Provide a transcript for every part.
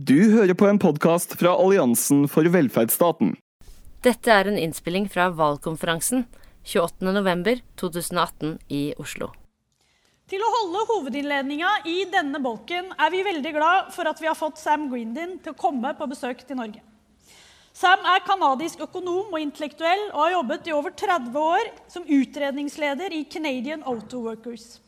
Du hører på en podkast fra Alliansen for velferdsstaten. Dette er en innspilling fra valgkonferansen 28.11.2018 i Oslo. Til å holde hovedinnledninga i denne bolken er vi veldig glad for at vi har fått Sam Grindin til å komme på besøk til Norge. Sam er kanadisk økonom og intellektuell og har jobbet i over 30 år som utredningsleder i Canadian Auto Workers.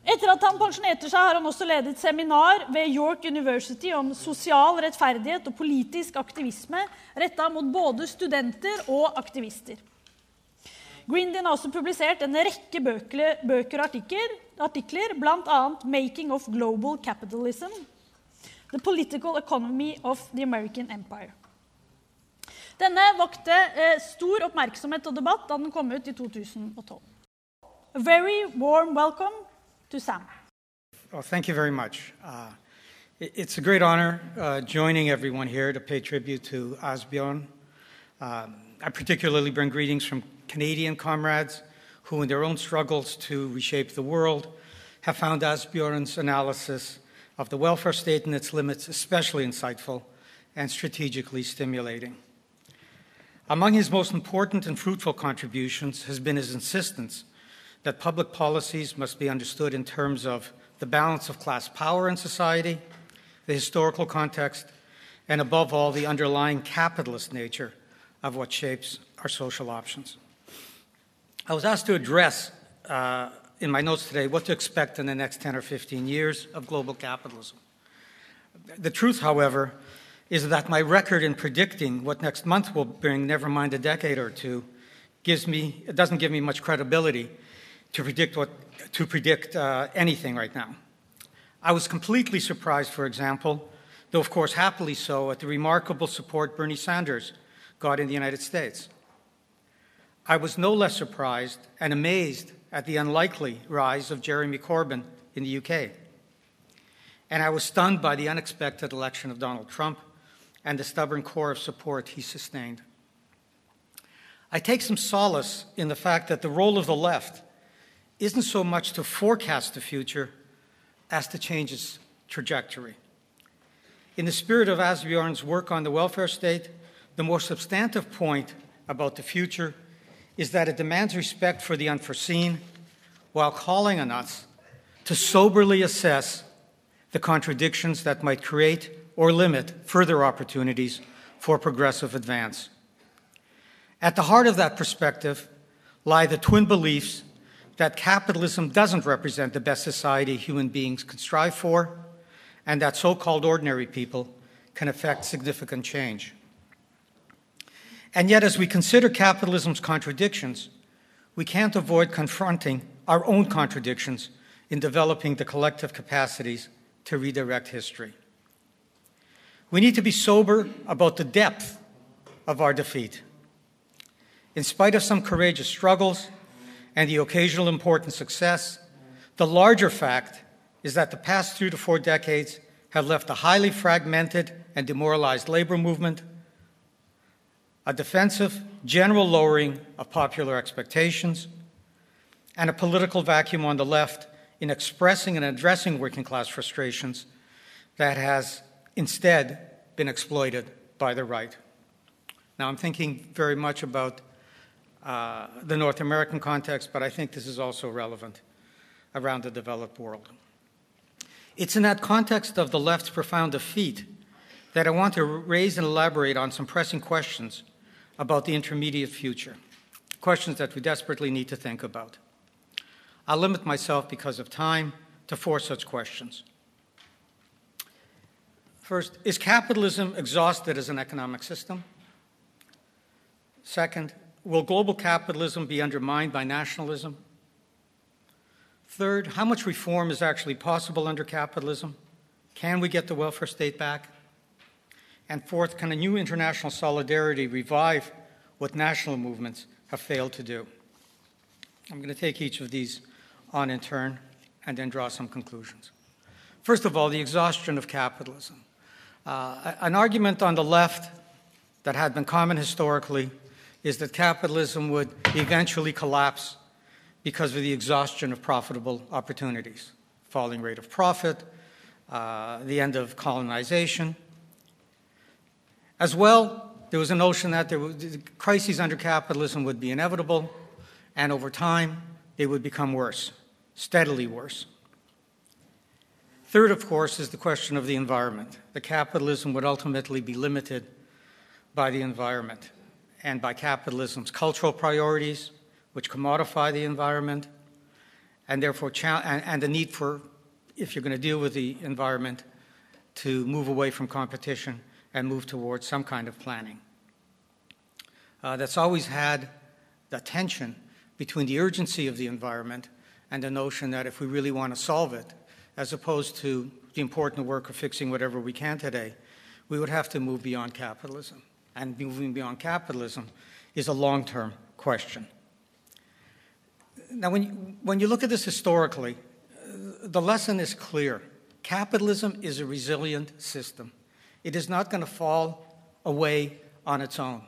Etter at han pensjonerte seg, har han også ledet seminar ved York University om sosial rettferdighet og politisk aktivisme retta mot både studenter og aktivister. Grindin har også publisert en rekke bøker, og artikler, artikler bl.a. 'Making of Global Capitalism', 'The Political Economy of the American Empire'. Denne vakte eh, stor oppmerksomhet og debatt da den kom ut i 2012. A very warm welcome to Sam. Well, thank you very much. Uh, it- it's a great honor uh, joining everyone here to pay tribute to Asbjorn. Um, I particularly bring greetings from Canadian comrades who, in their own struggles to reshape the world, have found Asbjorn's analysis of the welfare state and its limits especially insightful and strategically stimulating. Among his most important and fruitful contributions has been his insistence that public policies must be understood in terms of the balance of class power in society, the historical context, and above all, the underlying capitalist nature of what shapes our social options. I was asked to address uh, in my notes today what to expect in the next 10 or 15 years of global capitalism. The truth, however, is that my record in predicting what next month will bring, never mind a decade or two, gives me, it doesn't give me much credibility to predict, what, to predict uh, anything right now. I was completely surprised, for example, though of course happily so, at the remarkable support Bernie Sanders got in the United States. I was no less surprised and amazed at the unlikely rise of Jeremy Corbyn in the UK. And I was stunned by the unexpected election of Donald Trump and the stubborn core of support he sustained. I take some solace in the fact that the role of the left isn't so much to forecast the future as to change its trajectory. In the spirit of Asbjorn's work on the welfare state, the more substantive point about the future is that it demands respect for the unforeseen while calling on us to soberly assess the contradictions that might create or limit further opportunities for progressive advance. At the heart of that perspective lie the twin beliefs that capitalism doesn't represent the best society human beings can strive for, and that so called ordinary people can effect significant change. And yet, as we consider capitalism's contradictions, we can't avoid confronting our own contradictions in developing the collective capacities to redirect history. We need to be sober about the depth of our defeat. In spite of some courageous struggles and the occasional important success, the larger fact is that the past three to four decades have left a highly fragmented and demoralized labor movement, a defensive general lowering of popular expectations, and a political vacuum on the left in expressing and addressing working class frustrations that has instead been exploited by the right. Now, I'm thinking very much about uh, the North American context, but I think this is also relevant around the developed world. It's in that context of the left's profound defeat that I want to raise and elaborate on some pressing questions about the intermediate future, questions that we desperately need to think about. I'll limit myself because of time to four such questions. First, is capitalism exhausted as an economic system? Second, will global capitalism be undermined by nationalism? Third, how much reform is actually possible under capitalism? Can we get the welfare state back? And fourth, can a new international solidarity revive what national movements have failed to do? I'm going to take each of these on in turn and then draw some conclusions. First of all, the exhaustion of capitalism. Uh, an argument on the left that had been common historically is that capitalism would eventually collapse because of the exhaustion of profitable opportunities, falling rate of profit, uh, the end of colonization. As well, there was a notion that there was, crises under capitalism would be inevitable, and over time, they would become worse, steadily worse. Third, of course, is the question of the environment. The capitalism would ultimately be limited by the environment and by capitalism's cultural priorities, which commodify the environment, and therefore, and, and the need for, if you're going to deal with the environment, to move away from competition and move towards some kind of planning. Uh, that's always had the tension between the urgency of the environment and the notion that if we really want to solve it, as opposed to the important work of fixing whatever we can today, we would have to move beyond capitalism. And moving beyond capitalism is a long term question. Now, when you, when you look at this historically, the lesson is clear. Capitalism is a resilient system. It is not going to fall away on its own.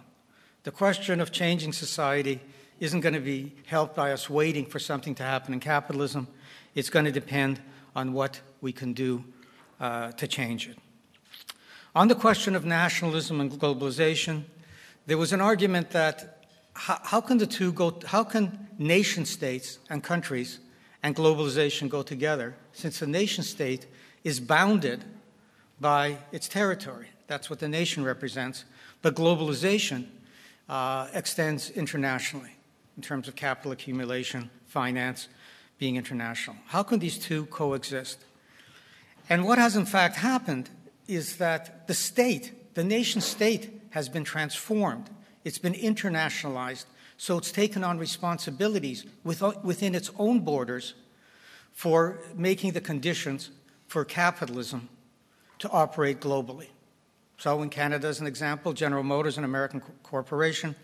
The question of changing society isn't going to be helped by us waiting for something to happen in capitalism. It's going to depend on what we can do uh, to change it. On the question of nationalism and globalization, there was an argument that how, how can the two go, how can nation states and countries and globalization go together since the nation state is bounded by its territory? That's what the nation represents. But globalization uh, extends internationally in terms of capital accumulation, finance, being international. How can these two coexist? And what has in fact happened is that the state, the nation state, has been transformed. It's been internationalized, so it's taken on responsibilities within its own borders for making the conditions for capitalism to operate globally. So, in Canada, as an example, General Motors, an American corporation,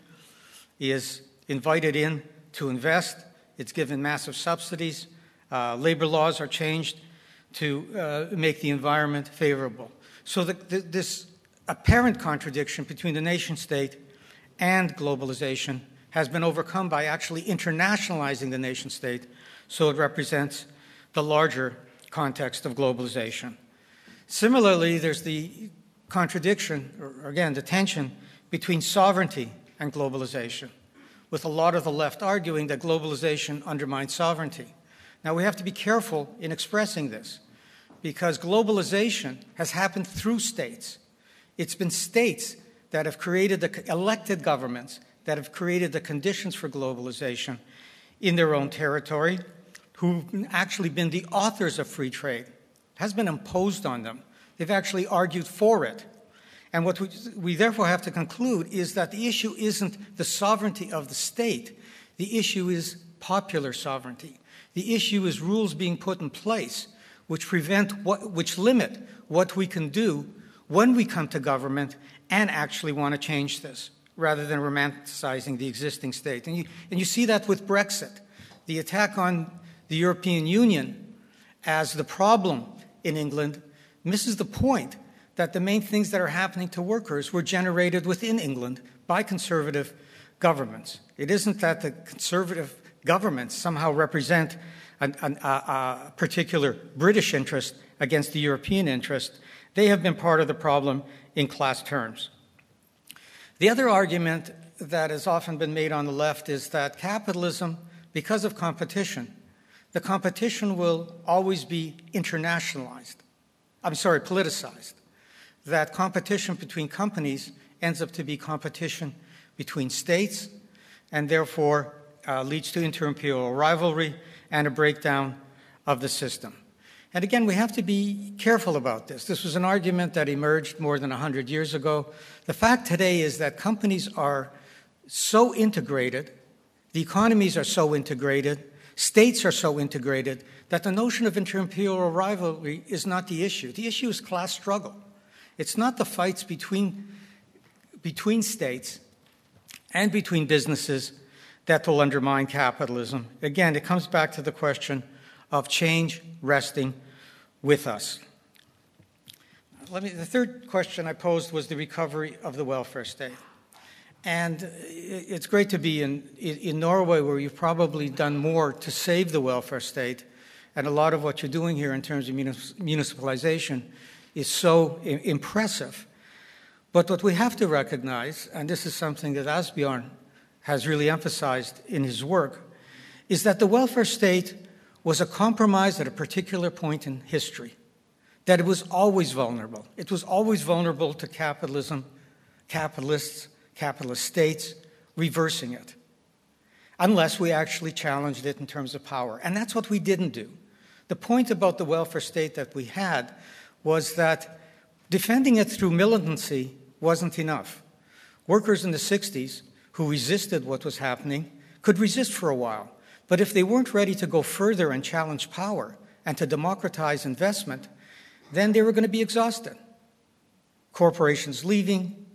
is invited in to invest it's given massive subsidies. Uh, labor laws are changed to uh, make the environment favorable. So the, the, this apparent contradiction between the nation state and globalization has been overcome by actually internationalizing the nation state so it represents the larger context of globalization. Similarly, there's the contradiction, or again, the tension between sovereignty and globalization with a lot of the left arguing that globalization undermines sovereignty. Now, we have to be careful in expressing this because globalization has happened through states. It's been states that have created the elected governments that have created the conditions for globalization in their own territory, who've actually been the authors of free trade. It has been imposed on them. They've actually argued for it. And what we, we, therefore have to conclude is that the issue isn't the sovereignty of the state, the issue is popular sovereignty. The issue is rules being put in place which prevent what, which limit what we can do when we come to government and actually want to change this rather than romanticizing the existing state. And you, and you see that with Brexit. The attack on the European Union as the problem in England misses the point that the main things that are happening to workers were generated within England by conservative governments. It isn't that the conservative governments somehow represent an, an, a, a particular British interest against the European interest. They have been part of the problem in class terms. The other argument that has often been made on the left is that capitalism, because of competition, the competition will always be internationalized. I'm sorry, politicized that competition between companies ends up to be competition between states and therefore uh, leads to inter-imperial rivalry and a breakdown of the system. And again, we have to be careful about this. This was an argument that emerged more than 100 years ago. The fact today is that companies are so integrated, the economies are so integrated, states are so integrated, that the notion of inter-imperial rivalry is not the issue. The issue is class struggle. It's not the fights between, between states and between businesses that will undermine capitalism. Again, it comes back to the question of change resting with us. Let me, the third question I posed was the recovery of the welfare state. And it's great to be in, in Norway, where you've probably done more to save the welfare state And a lot of what you're doing here in terms of municipalization is so impressive. But what we have to recognize, and this is something that Asbjorn has really emphasized in his work, is that the welfare state was a compromise at a particular point in history, that it was always vulnerable. It was always vulnerable to capitalism, capitalists, capitalist states reversing it, unless we actually challenged it in terms of power. And that's what we didn't do. The point about the welfare state that we had was that defending it through militancy wasn't enough. Workers in the 60s who resisted what was happening could resist for a while. But if they weren't ready to go further and challenge power and to democratize investment, then they were going to be exhausted. Corporations leaving,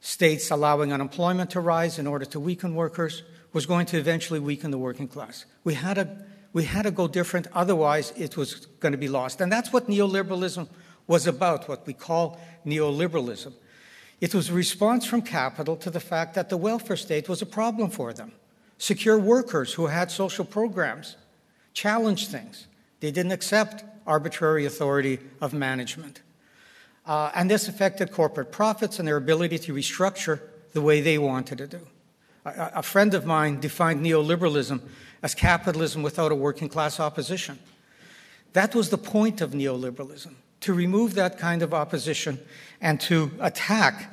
states allowing unemployment to rise in order to weaken workers was going to eventually weaken the working class. We had to, we had to go different, otherwise, it was going to be lost. And that's what neoliberalism was about, what we call neoliberalism. It was a response from capital to the fact that the welfare state was a problem for them. Secure workers who had social programs challenged things. They didn't accept arbitrary authority of management. Uh, and this affected corporate profits and their ability to restructure the way they wanted to do. A, a friend of mine defined neoliberalism as capitalism without a working class opposition. That was the point of neoliberalism to remove that kind of opposition and to attack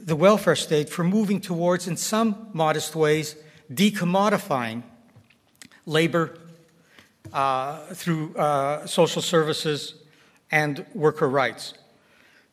the welfare state for moving towards, in some modest ways, decommodifying labor uh, through uh, social services and worker rights.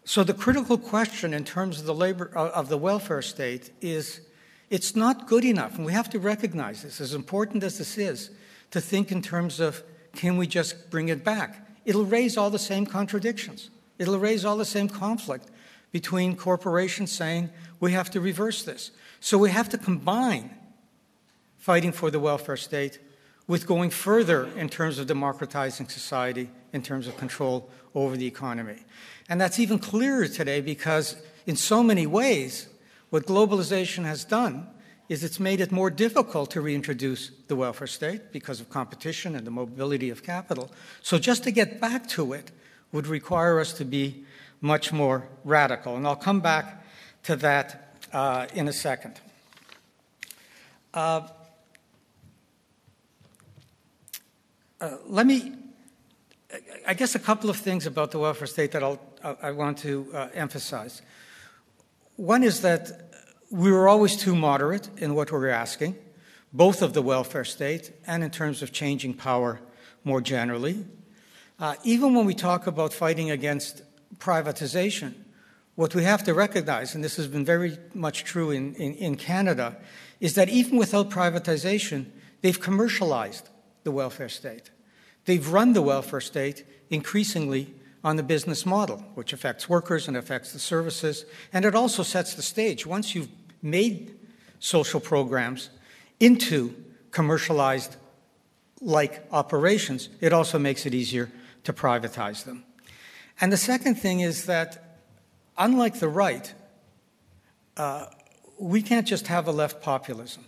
So the critical question in terms of the labor uh, of the welfare state is it's not good enough, and we have to recognize this. As important as this is, to think in terms of can we just bring it back? It'll raise all the same contradictions. It'll raise all the same conflict between corporations saying we have to reverse this. So we have to combine fighting for the welfare state with going further in terms of democratizing society, in terms of control over the economy. And that's even clearer today because, in so many ways, what globalization has done is it's made it more difficult to reintroduce the welfare state because of competition and the mobility of capital. So, just to get back to it would require us to be much more radical. And I'll come back to that uh, in a second. Uh, uh, let me, I guess, a couple of things about the welfare state that I'll, I want to uh, emphasize. One is that we were always too moderate in what we were asking, both of the welfare state and in terms of changing power more generally. Uh, even when we talk about fighting against privatization, what we have to recognize, and this has been very much true in, in, in Canada, is that even without privatization, they've commercialized the welfare state. They've run the welfare state increasingly on the business model, which affects workers and affects the services, and it also sets the stage. Once you've made social programs into commercialized like operations, it also makes it easier to privatize them. And the second thing is that, unlike the right, uh, we can't just have a left populism.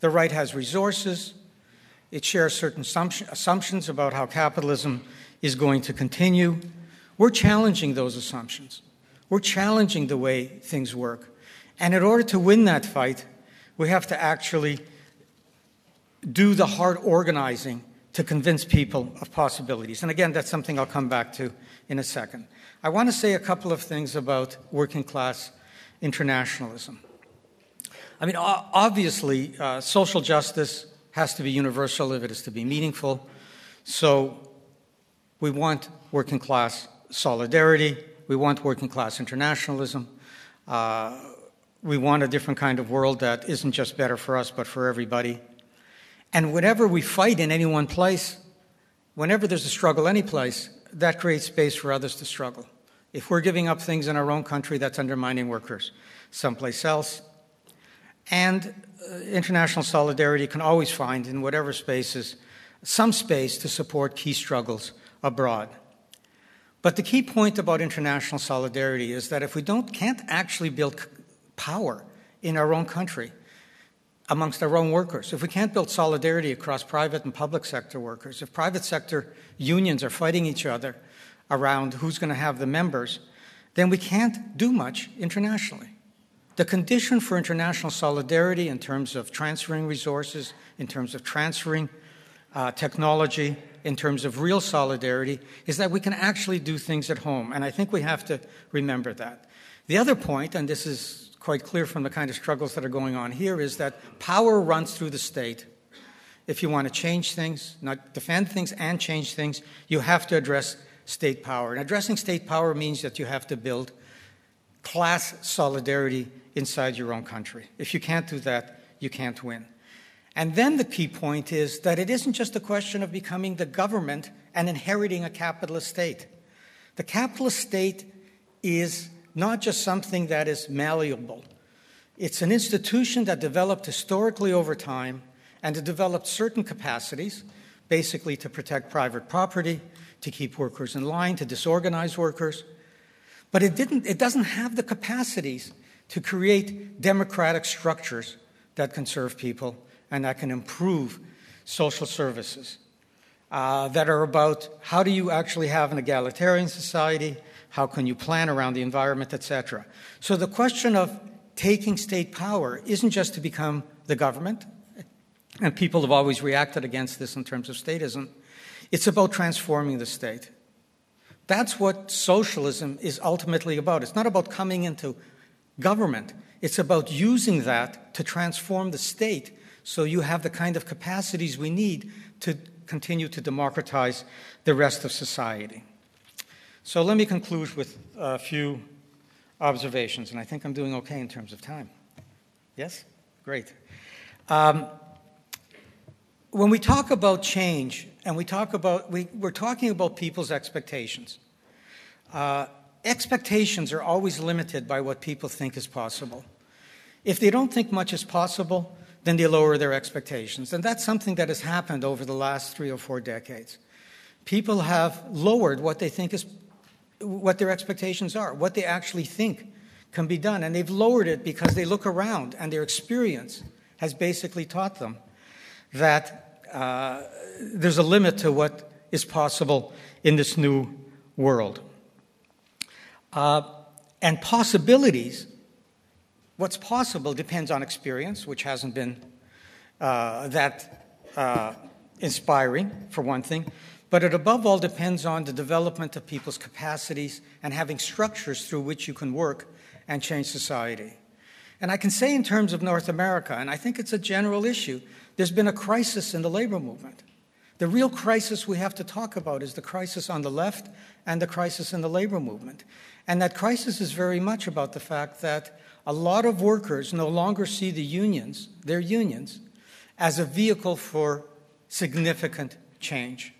The right has resources, it shares certain assumptions about how capitalism is going to continue. We're challenging those assumptions. We're challenging the way things work. And in order to win that fight, we have to actually do the hard organizing to convince people of possibilities. And again, that's something I'll come back to in a second. I want to say a couple of things about working class internationalism. I mean, obviously, uh, social justice has to be universal if it is to be meaningful. So we want working class solidarity, we want working class internationalism. Uh, we want a different kind of world that isn't just better for us, but for everybody. And whenever we fight in any one place, whenever there's a struggle any place, that creates space for others to struggle. If we're giving up things in our own country, that's undermining workers someplace else. And uh, international solidarity can always find, in whatever spaces, some space to support key struggles abroad. But the key point about international solidarity is that if we don't, can't actually build power in our own country, amongst our own workers, if we can't build solidarity across private and public sector workers, if private sector unions are fighting each other around who's going to have the members, then we can't do much internationally. The condition for international solidarity in terms of transferring resources, in terms of transferring uh, technology, in terms of real solidarity, is that we can actually do things at home. And I think we have to remember that. The other point, and this is quite clear from the kind of struggles that are going on here, is that power runs through the state. If you want to change things, not defend things and change things, you have to address state power. And addressing state power means that you have to build class solidarity inside your own country. If you can't do that, you can't win. And then the key point is that it isn't just a question of becoming the government and inheriting a capitalist state. The capitalist state is not just something that is malleable, it's an institution that developed historically over time and it developed certain capacities, basically to protect private property, to keep workers in line, to disorganize workers. But it, didn't, it doesn't have the capacities to create democratic structures that can serve people and that can improve social services. Uh, that are about how do you actually have an egalitarian society, how can you plan around the environment, etc. So the question of taking state power isn't just to become the government, and people have always reacted against this in terms of statism. It's about transforming the state. That's what socialism is ultimately about. It's not about coming into government, it's about using that to transform the state so you have the kind of capacities we need to continue to democratize the rest of society. So let me conclude with a few observations, and I think I'm doing okay in terms of time. Yes? Great. Um, when we talk about change, and we talk about, we, are talking about people's expectations. Uh, expectations are always limited by what people think is possible. If they don't think much is possible, then they lower their expectations. And that's something that has happened over the last three or four decades. People have lowered what they think is what their expectations are, what they actually think can be done. And they've lowered it because they look around and their experience has basically taught them that uh, there's a limit to what is possible in this new world. Uh, and possibilities, what's possible depends on experience, which hasn't been uh, that uh, inspiring, for one thing. But it above all depends on the development of people's capacities and having structures through which you can work and change society. And I can say, in terms of North America, and I think it's a general issue, there's been a crisis in the labor movement. The real crisis we have to talk about is the crisis on the left and the crisis in the labor movement. And that crisis is very much about the fact that a lot of workers no longer see the unions, their unions, as a vehicle for significant change.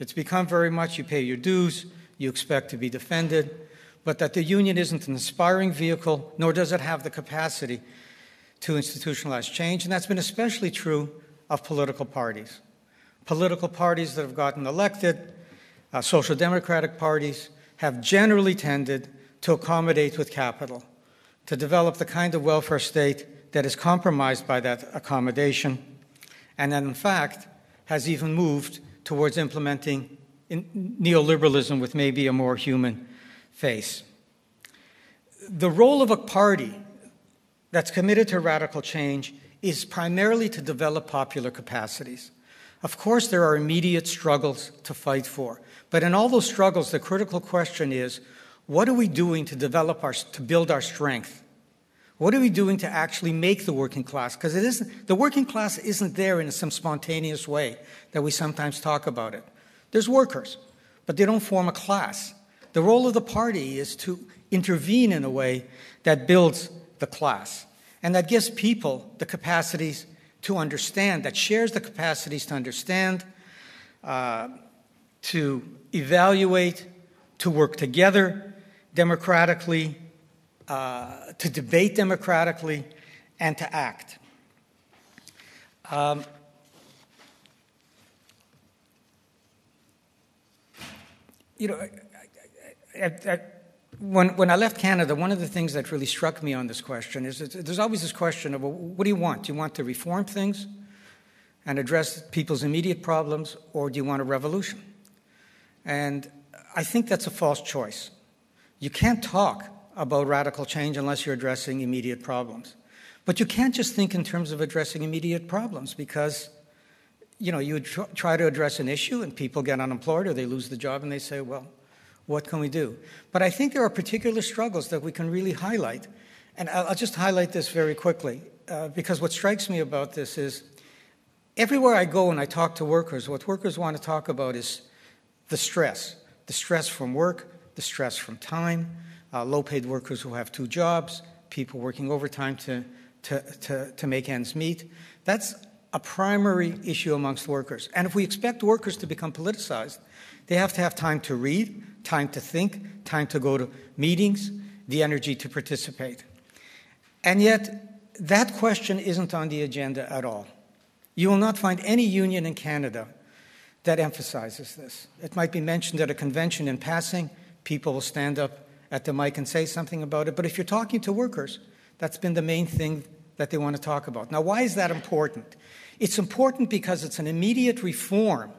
It's become very much you pay your dues, you expect to be defended, but that the union isn't an inspiring vehicle, nor does it have the capacity to institutionalize change. And that's been especially true of political parties. Political parties that have gotten elected, uh, social democratic parties, have generally tended to accommodate with capital, to develop the kind of welfare state that is compromised by that accommodation, and that in fact has even moved towards implementing neoliberalism with maybe a more human face. The role of a party that's committed to radical change is primarily to develop popular capacities. Of course, there are immediate struggles to fight for. But in all those struggles, the critical question is what are we doing to develop our, to build our strength? What are we doing to actually make the working class? Because it isn't, the working class isn't there in some spontaneous way that we sometimes talk about it. There's workers, but they don't form a class. The role of the party is to intervene in a way that builds the class and that gives people the capacities to understand, that shares the capacities to understand, uh, to evaluate, to work together democratically, uh, to debate democratically, and to act. Um, you know, at, at, when, when I left Canada, one of the things that really struck me on this question is that there's always this question of well, what do you want? Do you want to reform things and address people's immediate problems, or do you want a revolution? And I think that's a false choice. You can't talk about radical change unless you're addressing immediate problems. But you can't just think in terms of addressing immediate problems because you know, you tr- try to address an issue and people get unemployed or they lose the job and they say, well, what can we do? But I think there are particular struggles that we can really highlight. And I'll, I'll just highlight this very quickly uh, because what strikes me about this is everywhere I go and I talk to workers, what workers want to talk about is the stress the stress from work, the stress from time, uh, low paid workers who have two jobs, people working overtime to, to, to, to make ends meet. That's a primary issue amongst workers. And if we expect workers to become politicized, they have to have time to read, time to think, time to go to meetings, the energy to participate. And yet, that question isn't on the agenda at all. You will not find any union in Canada that emphasizes this. It might be mentioned at a convention in passing, people will stand up at the mic and say something about it, but if you're talking to workers, that's been the main thing that they want to talk about. Now, why is that important? It's important because it's an immediate reform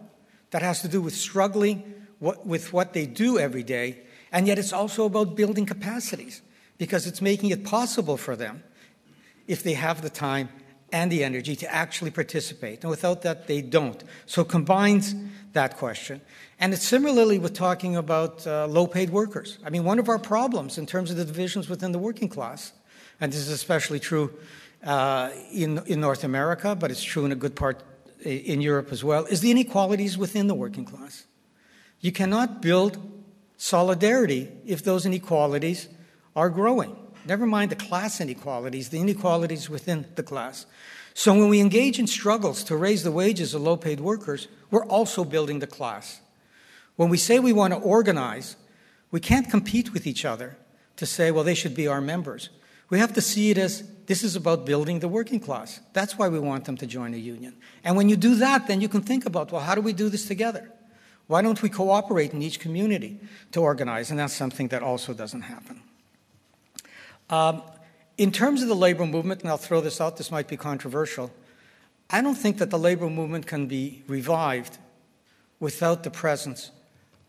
that has to do with struggling with what they do every day, and yet it's also about building capacities because it's making it possible for them, if they have the time and the energy, to actually participate. And without that, they don't. So it combines that question. And it's similarly with talking about uh, low paid workers. I mean, one of our problems in terms of the divisions within the working class, and this is especially true uh, in, in North America, but it's true in a good part in Europe as well, is the inequalities within the working class. You cannot build solidarity if those inequalities are growing. Never mind the class inequalities, the inequalities within the class. So when we engage in struggles to raise the wages of low paid workers, we're also building the class. When we say we want to organize, we can't compete with each other to say, well, they should be our members. We have to see it as this is about building the working class. That's why we want them to join a union. And when you do that, then you can think about, well, how do we do this together? Why don't we cooperate in each community to organize? And that's something that also doesn't happen. Um, in terms of the labor movement, and I'll throw this out, this might be controversial, I don't think that the labor movement can be revived without the presence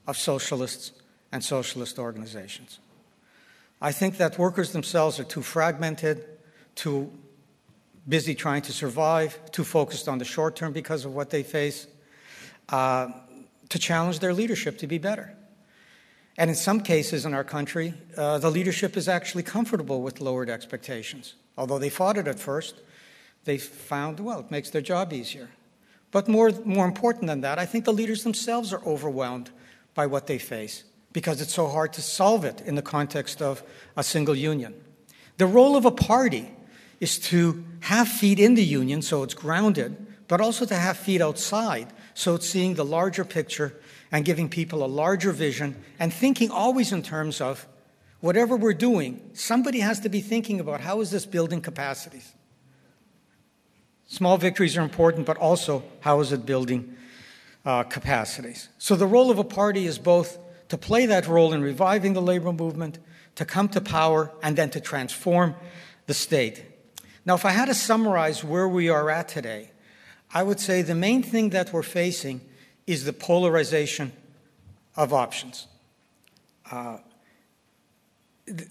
of socialists and socialist organizations. I think that workers themselves are too fragmented, too busy trying to survive, too focused on the short term because of what they face, uh, to challenge their leadership to be better. And in some cases in our country, uh, the leadership is actually comfortable with lowered expectations. Although they fought it at first, they found, well, it makes their job easier. But more, more important than that, I think the leaders themselves are overwhelmed by what they face because it's so hard to solve it in the context of a single union. The role of a party is to have feet in the union so it's grounded, but also to have feet outside so it's seeing the larger picture and giving people a larger vision and thinking always in terms of whatever we're doing, somebody has to be thinking about how is this building capacities. Small victories are important, but also how is it building uh, capacities? So the role of a party is both to play that role in reviving the labor movement, to come to power, and then to transform the state. Now, if I had to summarize where we are at today, I would say the main thing that we're facing is the polarization of options. Uh, it,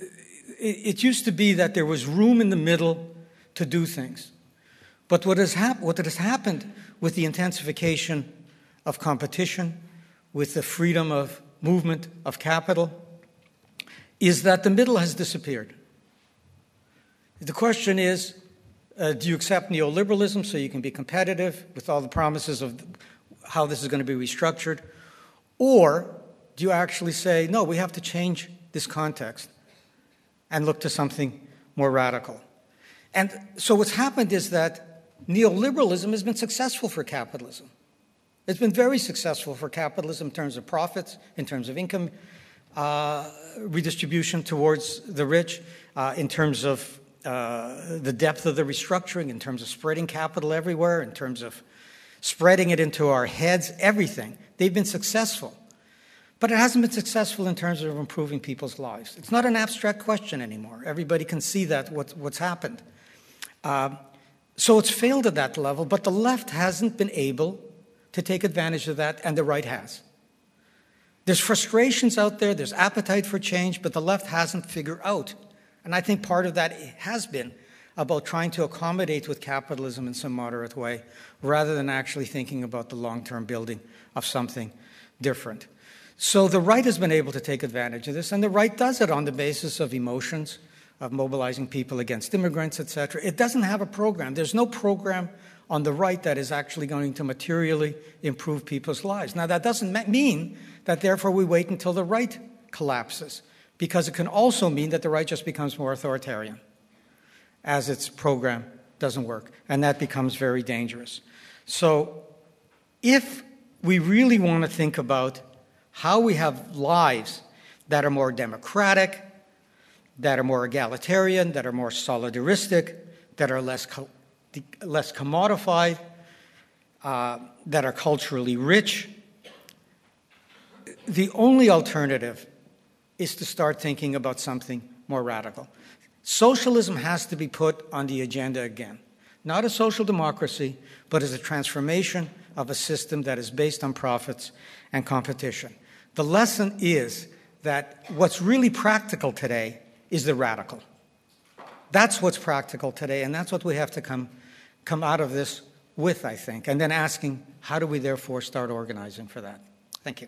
it, used to be that there was room in the middle to do things. But what has, hap- what has happened with the intensification of competition, with the freedom of movement of capital is that the middle has disappeared. The question is uh, do you accept neoliberalism so you can be competitive with all the promises of how this is going to be restructured? Or do you actually say, no, we have to change this context and look to something more radical? And so what's happened is that neoliberalism has been successful for capitalism. It's been very successful for capitalism in terms of profits, in terms of income uh, redistribution towards the rich, uh, in terms of uh, the depth of the restructuring, in terms of spreading capital everywhere, in terms of spreading it into our heads, everything. They've been successful. But it hasn't been successful in terms of improving people's lives. It's not an abstract question anymore. Everybody can see that what, what's happened. Uh, so it's failed at that level, but the left hasn't been able to take advantage of that, and the right has. There's frustrations out there, there's appetite for change, but the left hasn't figured out. And I think part of that has been about trying to accommodate with capitalism in some moderate way rather than actually thinking about the long term building of something different. So the right has been able to take advantage of this, and the right does it on the basis of emotions, of mobilizing people against immigrants, etc. It doesn't have a program. There's no program on the right that is actually going to materially improve people's lives. Now, that doesn't mean that therefore we wait until the right collapses, because it can also mean that the right just becomes more authoritarian as its program doesn't work, and that becomes very dangerous. So, if we really want to think about how we have lives that are more democratic, that are more egalitarian, that are more solidaristic, that are less, co- less commodified, uh, that are culturally rich. The only alternative is to start thinking about something more radical. Socialism has to be put on the agenda again. Not a social democracy, but as a transformation of a system that is based on profits and competition. The lesson is that what's really practical today is the radical. That's what's practical today, and that's what we have to come, come out of this with, I think, and then asking how do we therefore start organizing for that? Thank you.